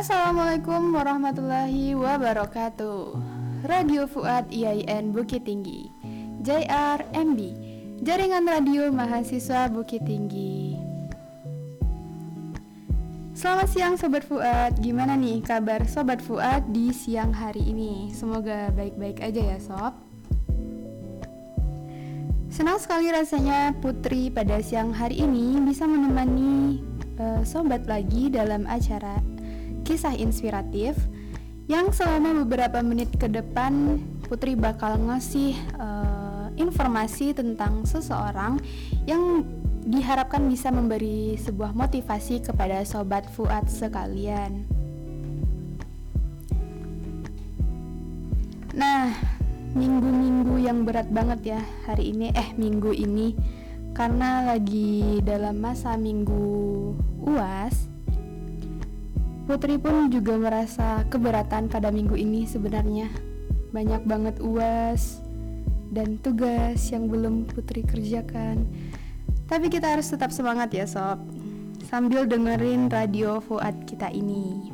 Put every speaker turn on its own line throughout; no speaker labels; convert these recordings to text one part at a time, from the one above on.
Assalamualaikum warahmatullahi wabarakatuh. Radio Fuad IAIN Bukit Tinggi. JRMB Jaringan Radio Mahasiswa Bukit Tinggi. Selamat siang Sobat Fuad. Gimana nih kabar Sobat Fuad di siang hari ini? Semoga baik-baik aja ya Sob. Senang sekali rasanya Putri pada siang hari ini bisa menemani eh, Sobat lagi dalam acara kisah inspiratif yang selama beberapa menit ke depan Putri bakal ngasih uh, informasi tentang seseorang yang diharapkan bisa memberi sebuah motivasi kepada sobat Fuad sekalian. Nah, minggu-minggu yang berat banget ya hari ini eh minggu ini karena lagi dalam masa minggu UAS Putri pun juga merasa keberatan pada minggu ini sebenarnya. Banyak banget UAS dan tugas yang belum Putri kerjakan. Tapi kita harus tetap semangat ya sob. Sambil dengerin radio Fuad kita ini.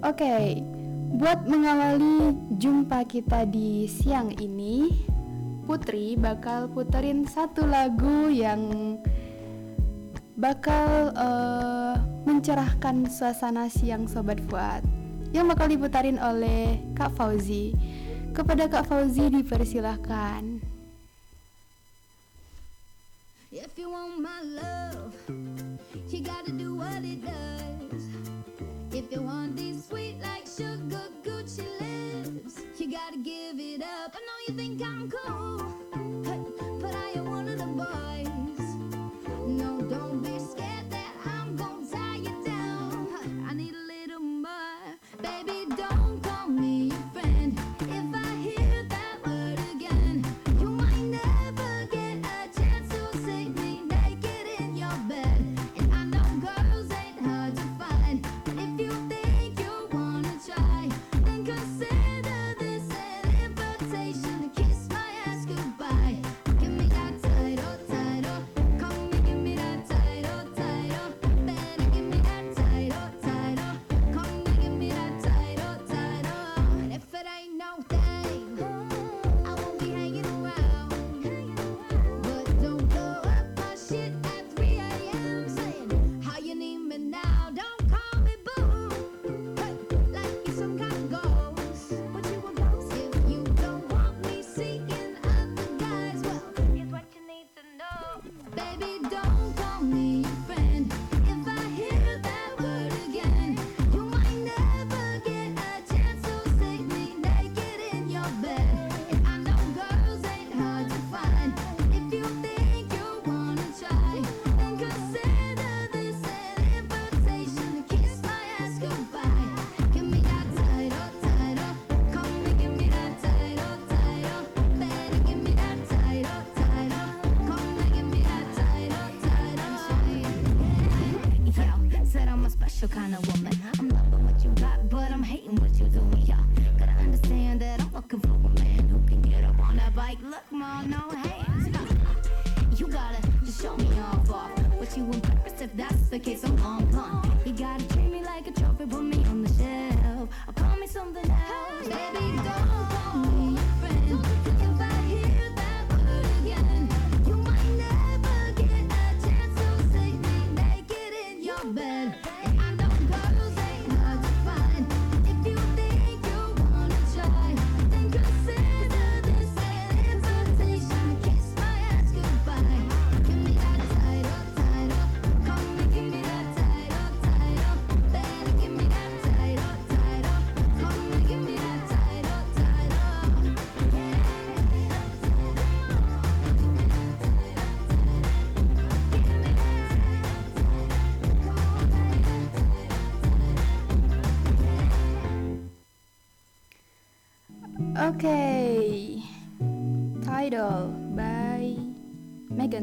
Oke, okay, buat mengawali jumpa kita di siang ini, Putri bakal puterin satu lagu yang bakal uh, mencerahkan suasana siang Sobat Fuad yang bakal diputarin oleh Kak Fauzi. Kepada Kak Fauzi dipersilahkan. If you want my love, you gotta do what it does. If you want this sweet like sugar Gucci lips, you gotta give it up. I know you think I'm cool, but, but I am one of
the
boys.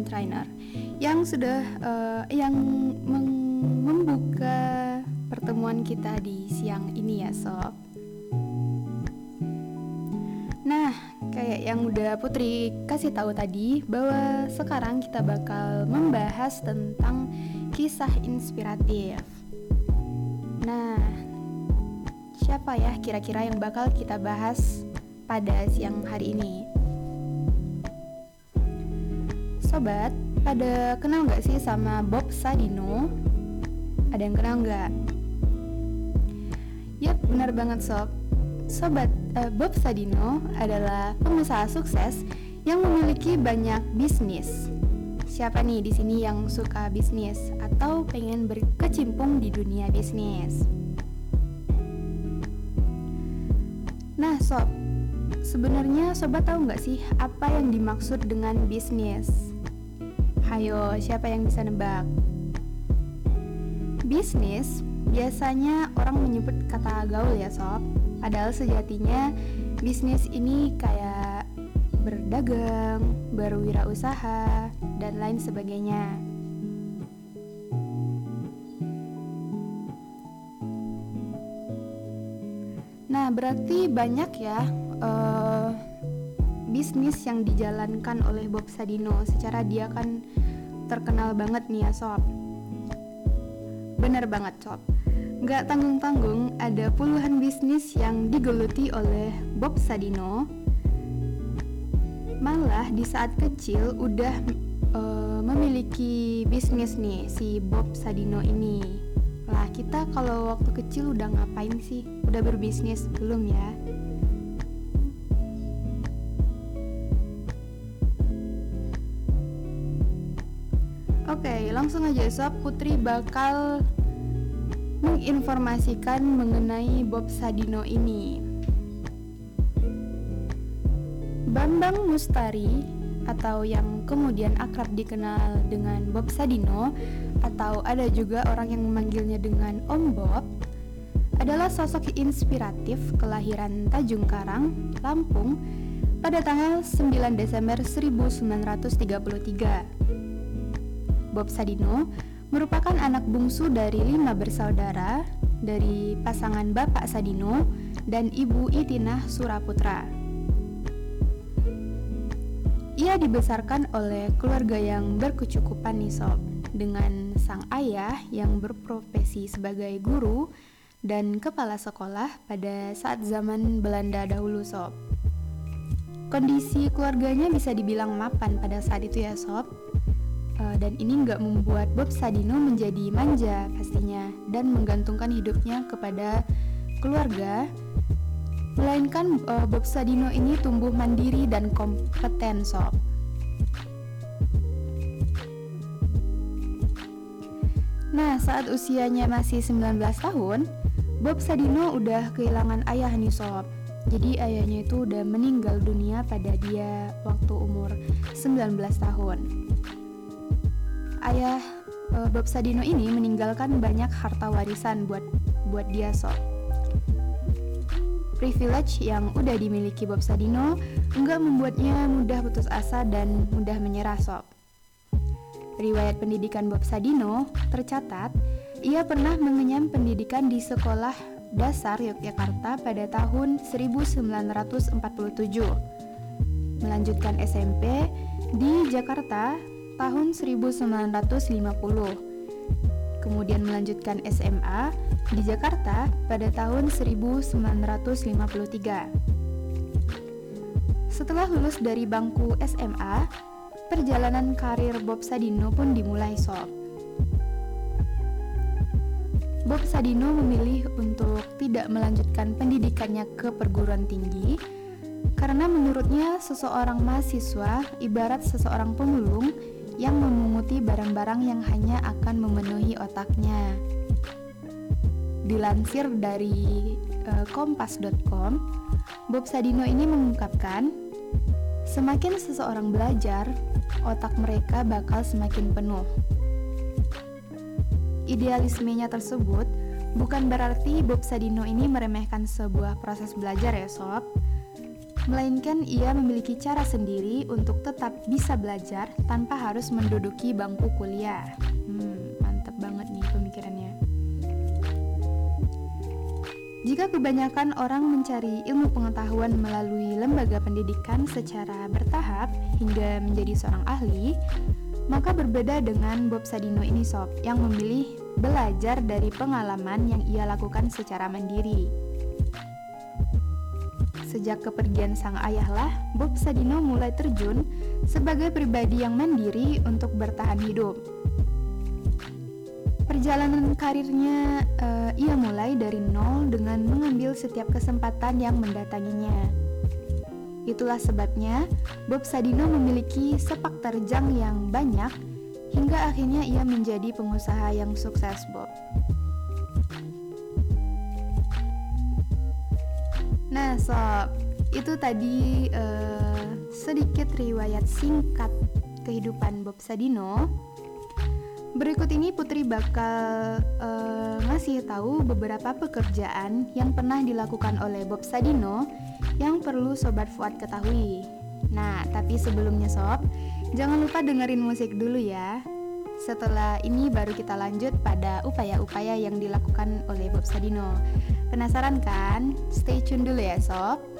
Trainer yang sudah uh, yang membuka pertemuan kita di siang ini ya sob. Nah,
kayak yang udah Putri kasih tahu tadi bahwa sekarang kita bakal membahas tentang kisah inspiratif. Nah, siapa ya kira-kira yang bakal kita bahas pada siang hari ini? Sobat, pada kenal nggak sih sama Bob Sadino? Ada yang kenal nggak? Yap, benar banget sob. Sobat uh, Bob Sadino adalah pengusaha sukses yang memiliki banyak bisnis. Siapa nih di sini yang suka bisnis atau pengen berkecimpung di dunia bisnis? Nah, sob, sebenarnya sobat tahu nggak sih apa yang dimaksud dengan bisnis? Hayo, siapa yang bisa nebak? Bisnis biasanya orang menyebut kata gaul ya sob Padahal sejatinya bisnis ini kayak berdagang, berwirausaha, dan lain sebagainya. Nah, berarti banyak ya uh, bisnis yang dijalankan oleh Bob Sadino. Secara dia kan terkenal banget nih ya sob. Bener banget sob Gak tanggung-tanggung, ada puluhan bisnis yang digeluti oleh Bob Sadino. Malah di saat kecil udah uh, memiliki bisnis nih si Bob Sadino ini. Lah kita kalau waktu kecil udah ngapain sih? Udah berbisnis belum ya? Langsung aja sob Putri bakal menginformasikan mengenai Bob Sadino ini. Bambang Mustari atau yang kemudian akrab dikenal dengan Bob Sadino atau ada juga orang yang memanggilnya dengan Om Bob adalah sosok inspiratif kelahiran Tanjung Karang, Lampung pada tanggal 9 Desember 1933. Bob Sadino merupakan anak bungsu dari lima bersaudara dari pasangan Bapak Sadino dan Ibu Itinah Suraputra. Ia dibesarkan oleh keluarga yang berkecukupan nih sob, dengan sang ayah yang berprofesi sebagai guru dan kepala sekolah pada saat zaman Belanda dahulu sob. Kondisi keluarganya bisa dibilang mapan pada saat itu ya sob, uh, dan ini nggak membuat Bob Sadino menjadi manja pastinya dan menggantungkan hidupnya kepada keluarga. Melainkan uh, Bob Sadino ini tumbuh mandiri dan kompeten sob. Nah, saat usianya masih 19 tahun, Bob Sadino udah kehilangan ayah nih sob. Jadi ayahnya itu udah meninggal dunia pada dia waktu umur 19 tahun ayah uh, Bob Sadino ini meninggalkan banyak harta warisan buat buat dia sob. Privilege yang udah dimiliki Bob Sadino enggak membuatnya mudah putus asa dan mudah menyerah sob. Riwayat pendidikan Bob Sadino tercatat ia pernah mengenyam pendidikan di sekolah dasar Yogyakarta pada tahun 1947. Melanjutkan SMP di Jakarta tahun 1950. Kemudian melanjutkan SMA di Jakarta pada tahun 1953. Setelah lulus dari bangku SMA, perjalanan karir Bob Sadino pun dimulai sob. Bob Sadino memilih untuk tidak melanjutkan pendidikannya ke perguruan tinggi karena menurutnya seseorang mahasiswa ibarat seseorang pemulung yang memunguti barang-barang yang hanya akan memenuhi otaknya. Dilansir dari uh, kompas.com, Bob Sadino ini mengungkapkan, semakin seseorang belajar, otak mereka bakal semakin penuh. Idealismenya tersebut bukan berarti Bob Sadino ini meremehkan sebuah proses belajar ya sob, melainkan ia memiliki cara sendiri untuk tetap bisa belajar tanpa harus menduduki bangku kuliah. Hmm, mantap banget nih pemikirannya.
Jika kebanyakan orang mencari ilmu pengetahuan melalui lembaga pendidikan secara bertahap hingga menjadi seorang ahli, maka berbeda dengan Bob Sadino ini sob yang memilih belajar dari pengalaman yang ia lakukan secara mandiri. Sejak kepergian sang ayahlah, Bob Sadino mulai terjun sebagai pribadi yang mandiri untuk bertahan hidup. Perjalanan karirnya uh, ia mulai dari nol dengan mengambil setiap kesempatan yang mendatanginya. Itulah sebabnya Bob Sadino memiliki sepak terjang yang banyak hingga akhirnya ia menjadi pengusaha yang sukses, Bob. Nah, sob, itu tadi uh, sedikit riwayat singkat kehidupan Bob Sadino Berikut ini Putri bakal uh, ngasih tahu beberapa pekerjaan yang pernah dilakukan oleh Bob Sadino yang perlu Sobat Fuad ketahui. Nah, tapi sebelumnya Sob, jangan lupa dengerin musik dulu ya. Setelah ini baru kita lanjut pada upaya-upaya yang dilakukan oleh Bob Sadino. Penasaran kan? Stay tune dulu ya Sob.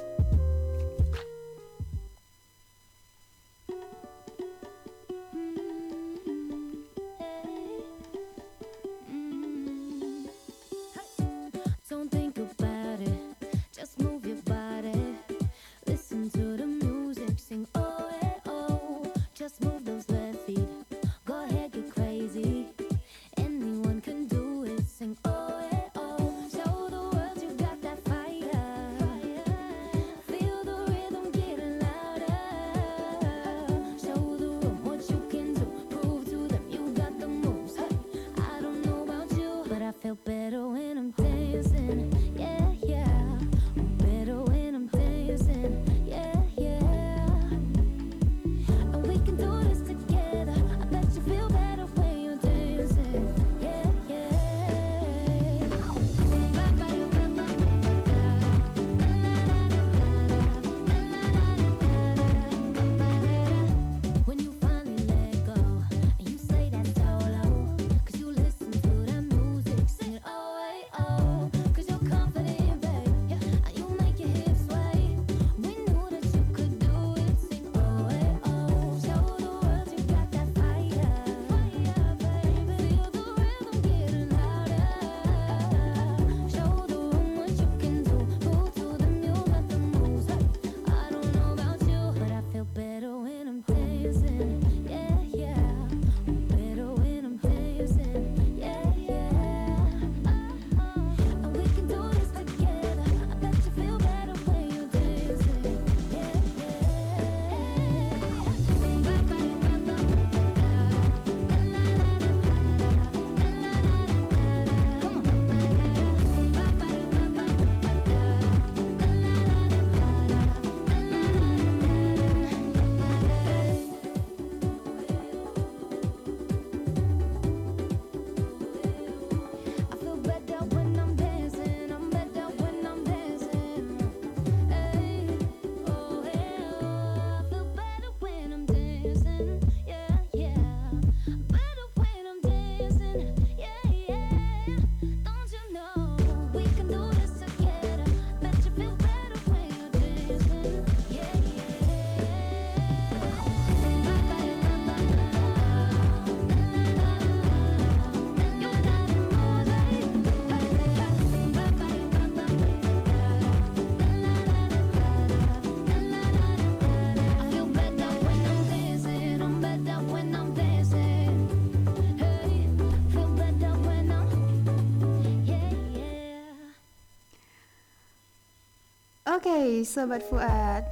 Okay, sobat Fuad.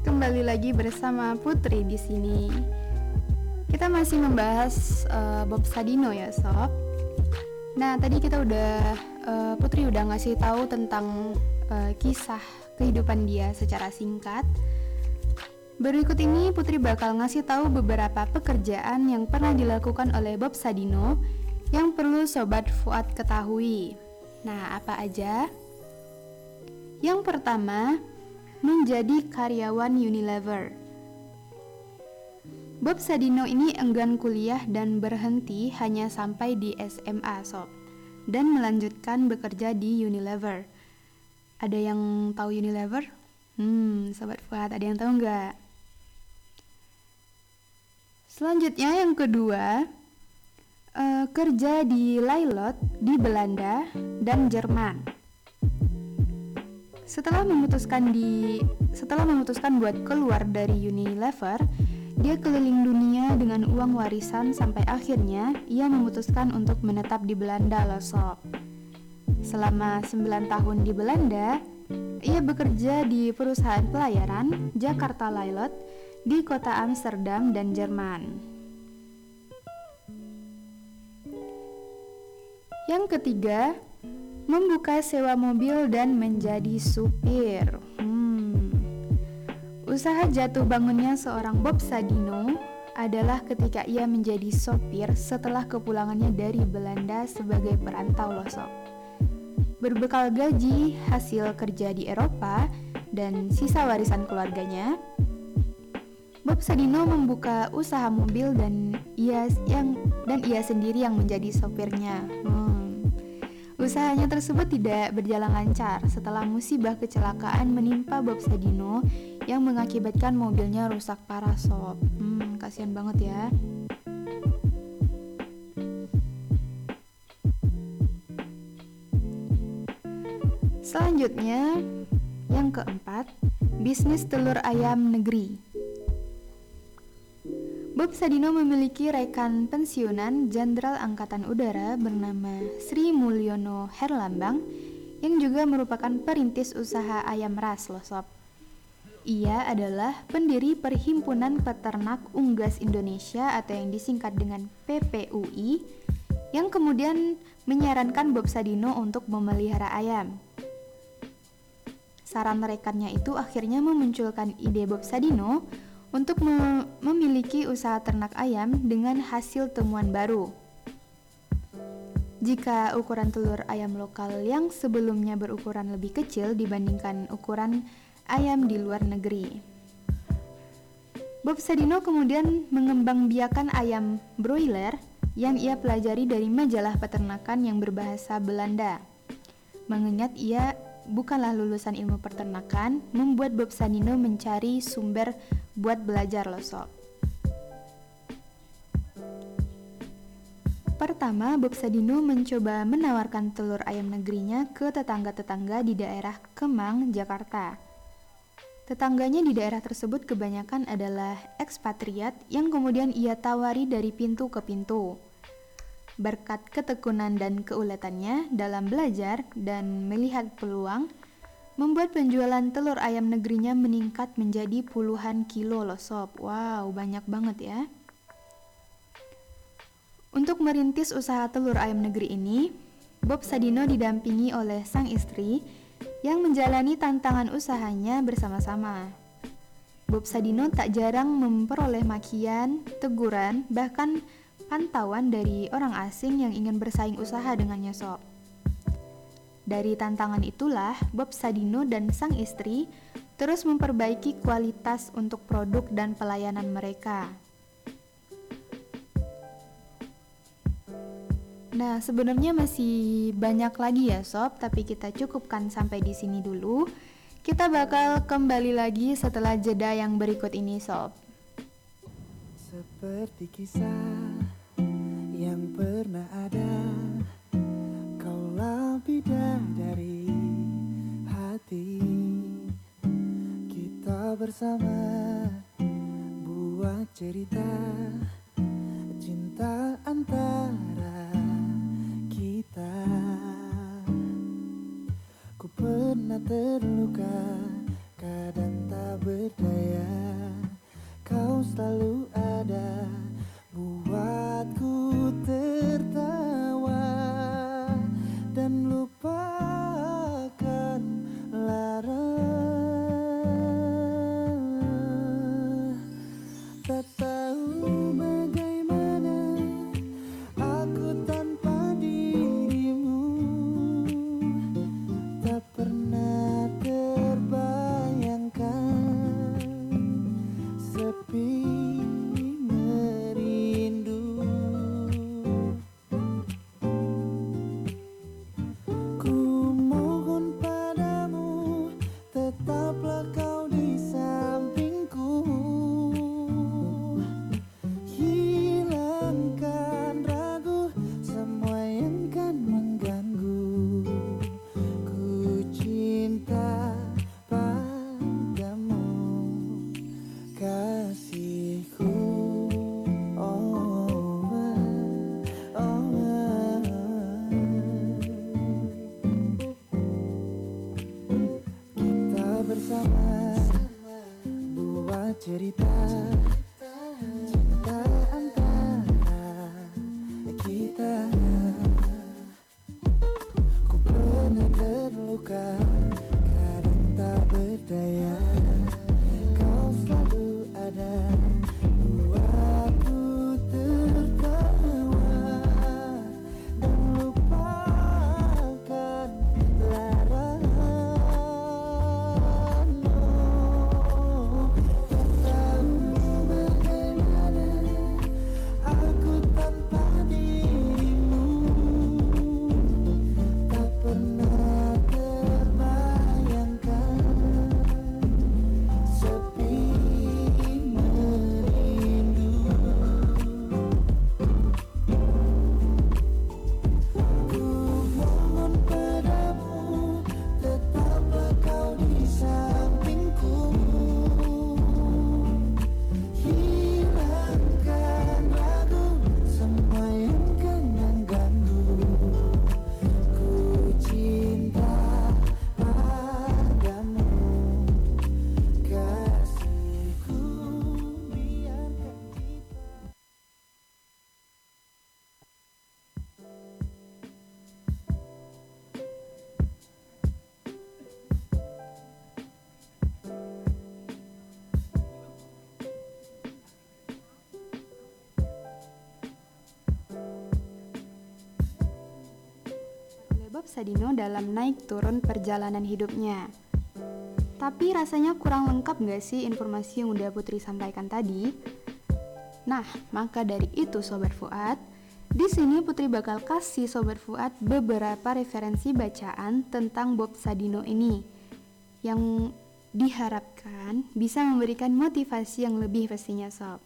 Kembali lagi bersama Putri di sini. Kita masih membahas uh, Bob Sadino ya, sob. Nah, tadi kita udah uh, Putri udah ngasih tahu tentang uh, kisah kehidupan dia secara singkat. Berikut ini Putri bakal ngasih tahu beberapa pekerjaan yang pernah dilakukan oleh Bob Sadino yang perlu sobat Fuad ketahui. Nah, apa aja? Yang pertama, menjadi karyawan Unilever. Bob Sadino ini enggan kuliah dan berhenti hanya sampai di SMA, sob.
dan melanjutkan bekerja di Unilever. Ada yang tahu Unilever? Hmm, Sobat Fuad, ada yang tahu nggak? Selanjutnya yang kedua, uh, kerja di Lailot di Belanda dan Jerman. Setelah memutuskan di setelah memutuskan buat keluar dari Unilever, dia keliling dunia dengan uang warisan sampai akhirnya ia memutuskan untuk menetap di Belanda loh sob. Selama 9 tahun di Belanda, ia bekerja di perusahaan pelayaran Jakarta Lailot di kota Amsterdam dan Jerman. Yang ketiga, membuka sewa mobil dan menjadi supir. Hmm. Usaha jatuh bangunnya seorang Bob Sadino adalah ketika ia menjadi sopir setelah kepulangannya dari Belanda sebagai perantau losok. Berbekal gaji hasil kerja di Eropa dan sisa warisan keluarganya, Bob Sadino membuka usaha mobil dan ia yang dan ia sendiri yang menjadi sopirnya. Hmm. Usahanya tersebut tidak berjalan lancar setelah musibah kecelakaan menimpa Bob Sadino yang mengakibatkan mobilnya rusak parah sob. Hmm, kasihan banget ya. Selanjutnya, yang keempat, bisnis telur ayam negeri. Bob Sadino memiliki rekan pensiunan Jenderal Angkatan Udara bernama Sri Mulyono Herlambang yang juga merupakan perintis usaha ayam ras loh sob. Ia adalah pendiri Perhimpunan Peternak Unggas Indonesia atau yang disingkat dengan PPUI yang kemudian menyarankan Bob Sadino untuk memelihara ayam. Saran rekannya itu akhirnya memunculkan ide Bob Sadino untuk me memiliki usaha ternak ayam dengan hasil temuan baru. Jika ukuran telur ayam lokal yang sebelumnya berukuran lebih kecil dibandingkan ukuran ayam di luar negeri. Bob Sadino kemudian mengembangbiakan ayam broiler yang ia pelajari dari majalah peternakan yang berbahasa Belanda. Mengingat ia bukanlah lulusan ilmu peternakan, membuat Bob Sadino mencari sumber buat belajar loh sob. Pertama, Bob Sadino mencoba menawarkan telur ayam negerinya ke tetangga-tetangga di daerah Kemang, Jakarta. Tetangganya di daerah tersebut kebanyakan adalah ekspatriat yang kemudian ia tawari dari pintu ke pintu. Berkat ketekunan dan keuletannya dalam belajar dan melihat peluang, membuat penjualan telur ayam negerinya meningkat menjadi puluhan kilo loh sob. Wow, banyak banget ya. Untuk merintis usaha telur ayam negeri ini, Bob Sadino didampingi oleh sang istri yang menjalani tantangan usahanya bersama-sama. Bob Sadino tak jarang memperoleh makian, teguran, bahkan pantauan dari orang asing yang ingin bersaing usaha dengannya sob. Dari tantangan itulah Bob Sadino dan sang istri terus memperbaiki kualitas untuk produk dan pelayanan mereka. Nah, sebenarnya masih banyak lagi ya sob, tapi kita cukupkan sampai di sini dulu. Kita bakal kembali lagi setelah jeda yang berikut ini sob. Seperti kisah yang pernah ada. Kaulah bidadari hati. Kita bersama buat cerita Cinta antara kita. Ku pernah terluka Kadang tak berdaya. Kau selalu ada buatku tertawa dan lupakan lara. Tak tahu bagaimana Sadino dalam naik turun perjalanan hidupnya. Tapi rasanya kurang lengkap nggak sih informasi yang udah Putri sampaikan tadi? Nah, maka dari itu Sobat Fuad, di sini Putri bakal kasih Sobat Fuad beberapa referensi bacaan tentang Bob Sadino ini yang diharapkan bisa memberikan motivasi yang lebih pastinya Sob.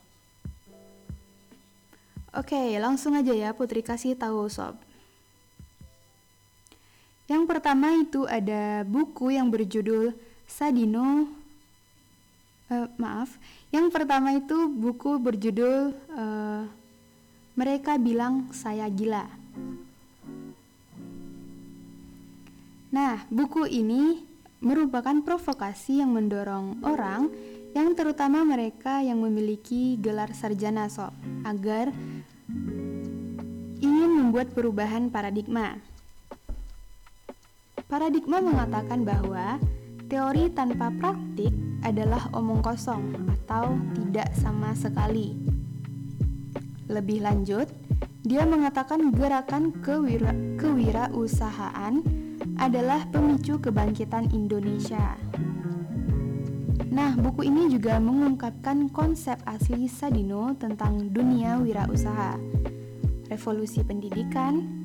Oke, langsung aja ya Putri kasih tahu Sob. Yang pertama itu ada buku yang berjudul Sadino eh, maaf, yang pertama itu buku berjudul eh, Mereka Bilang Saya Gila. Nah, buku ini merupakan provokasi yang mendorong orang yang terutama mereka yang memiliki gelar sarjana sob agar ingin membuat perubahan paradigma. Paradigma mengatakan bahwa teori tanpa praktik adalah omong kosong atau tidak sama sekali. Lebih lanjut, dia mengatakan gerakan kewira kewirausahaan adalah pemicu kebangkitan Indonesia. Nah, buku ini juga mengungkapkan konsep asli Sadino tentang dunia wirausaha, revolusi pendidikan,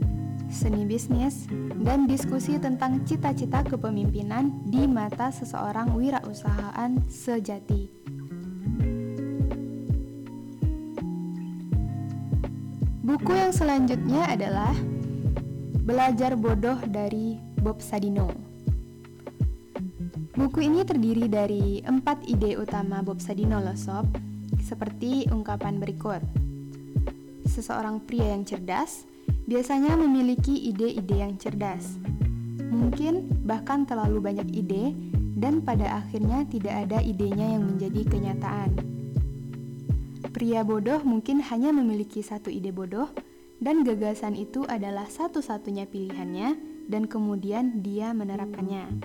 seni bisnis, dan diskusi tentang cita-cita kepemimpinan di mata seseorang wirausahaan sejati. Buku yang selanjutnya adalah Belajar Bodoh dari Bob Sadino. Buku ini terdiri dari empat ide utama Bob Sadino loh sob, seperti ungkapan berikut. Seseorang pria yang cerdas biasanya memiliki ide-ide yang cerdas. Mungkin bahkan terlalu banyak ide dan pada akhirnya tidak ada idenya yang menjadi kenyataan. Pria bodoh mungkin hanya memiliki satu ide bodoh dan gagasan itu adalah satu-satunya pilihannya dan kemudian dia menerapkannya.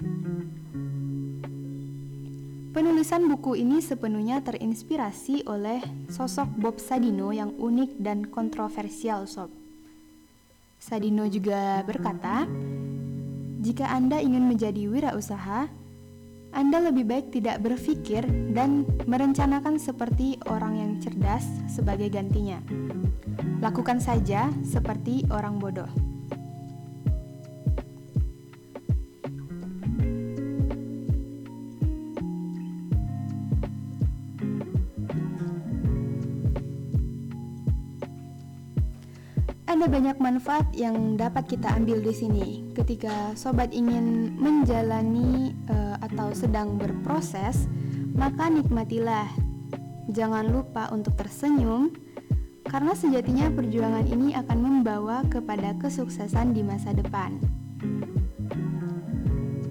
Penulisan buku ini sepenuhnya terinspirasi oleh sosok Bob Sadino yang unik dan kontroversial sob. Sadino juga berkata, jika Anda ingin menjadi wirausaha, Anda lebih baik tidak berpikir dan merencanakan seperti orang yang cerdas sebagai gantinya. Lakukan saja seperti orang bodoh. Banyak manfaat yang dapat kita ambil di sini ketika sobat ingin menjalani eh, atau sedang berproses, maka nikmatilah. Jangan lupa untuk tersenyum karena sejatinya perjuangan ini akan membawa kepada kesuksesan di masa depan.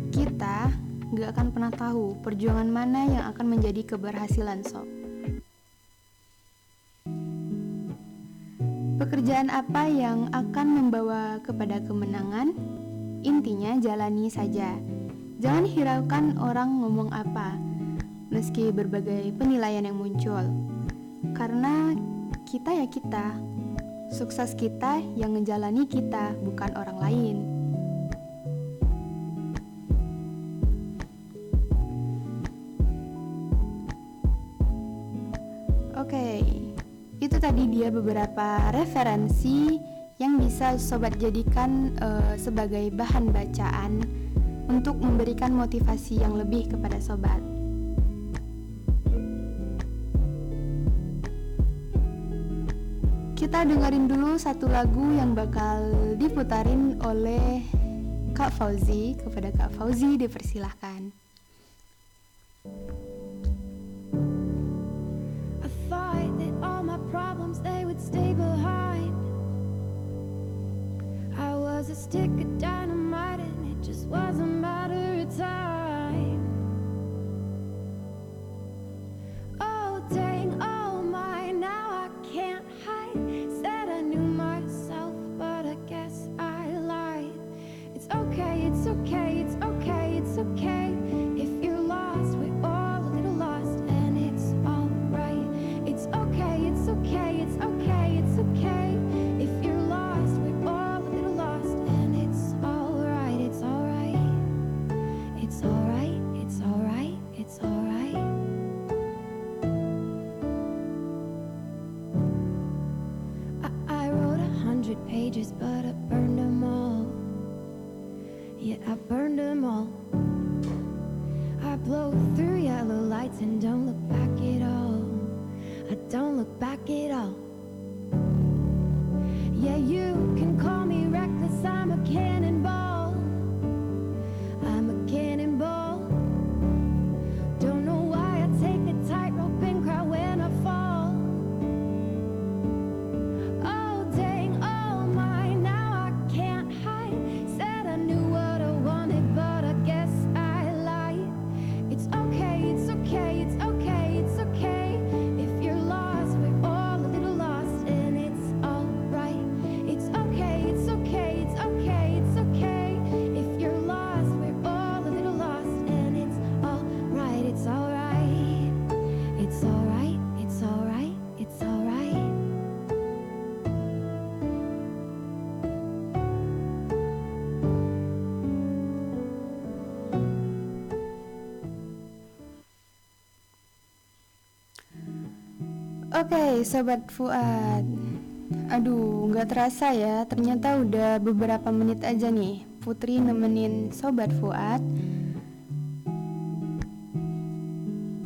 Kita gak akan pernah tahu perjuangan mana yang akan menjadi keberhasilan sob. Pekerjaan apa yang akan membawa kepada kemenangan? Intinya jalani saja. Jangan hiraukan orang ngomong apa, meski berbagai penilaian yang muncul. Karena kita ya kita, sukses kita yang menjalani kita, bukan orang lain. Dia beberapa referensi yang bisa sobat jadikan eh, sebagai bahan bacaan untuk memberikan motivasi yang lebih kepada sobat. Kita dengerin dulu satu lagu yang bakal diputarin oleh Kak Fauzi. Kepada Kak Fauzi dipersilahkan.
Was a stick of dynamite
Oke, Sobat Fuad. Aduh, nggak terasa ya. Ternyata udah beberapa menit aja nih. Putri nemenin Sobat Fuad.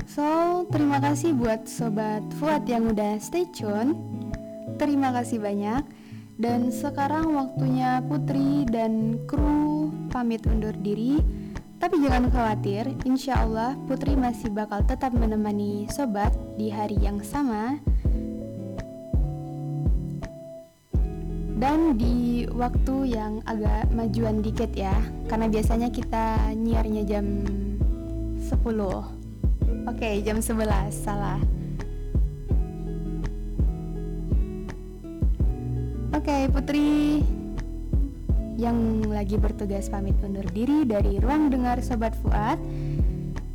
So, terima kasih buat Sobat Fuad yang udah stay tune. Terima kasih banyak. Dan sekarang waktunya Putri dan kru pamit undur diri. Tapi jangan khawatir, insya Allah Putri masih bakal tetap menemani sobat di hari yang sama dan di waktu yang agak majuan dikit ya, karena biasanya kita nyiarnya jam 10 Oke, jam 11, salah Oke, Putri yang lagi bertugas pamit undur diri dari ruang dengar Sobat Fuad.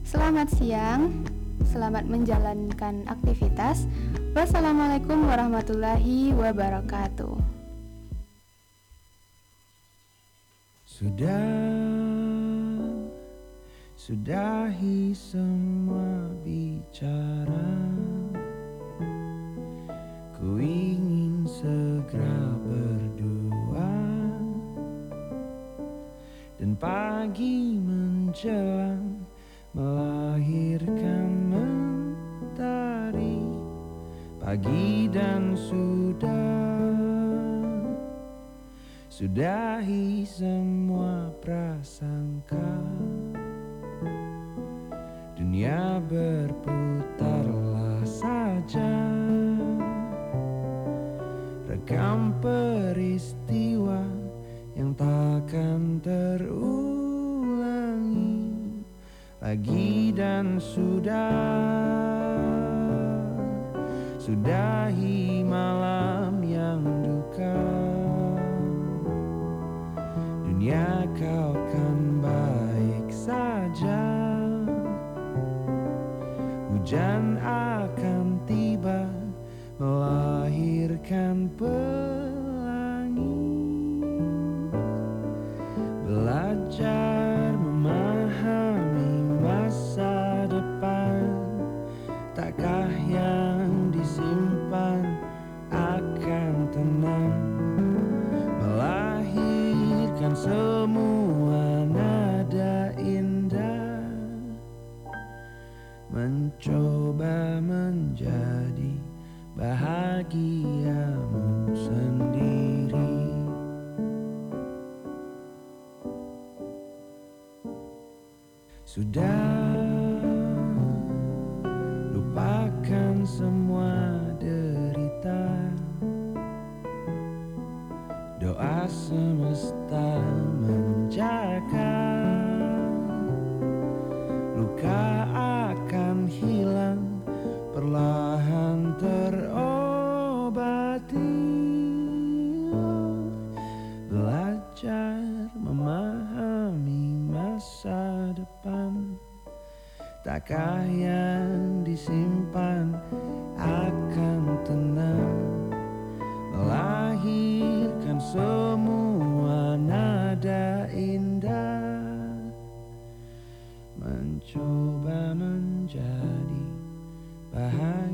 Selamat siang, selamat menjalankan aktivitas. Wassalamualaikum warahmatullahi wabarakatuh.
Sudah Sudahi semua bicara. Ku ingin segera berdua Dan pagi menjelang Melahirkan mentari. Pagi dan sudah Sudahi semua prasangka. Dunia berputarlah saja. Rekam peristiwa yang takkan terulangi Lagi dan sudah. Sudahi pelangi belajar depan tak kaya disimpan akan tenang. Melahirkan semua nada indah. Mencoba menjadi bahan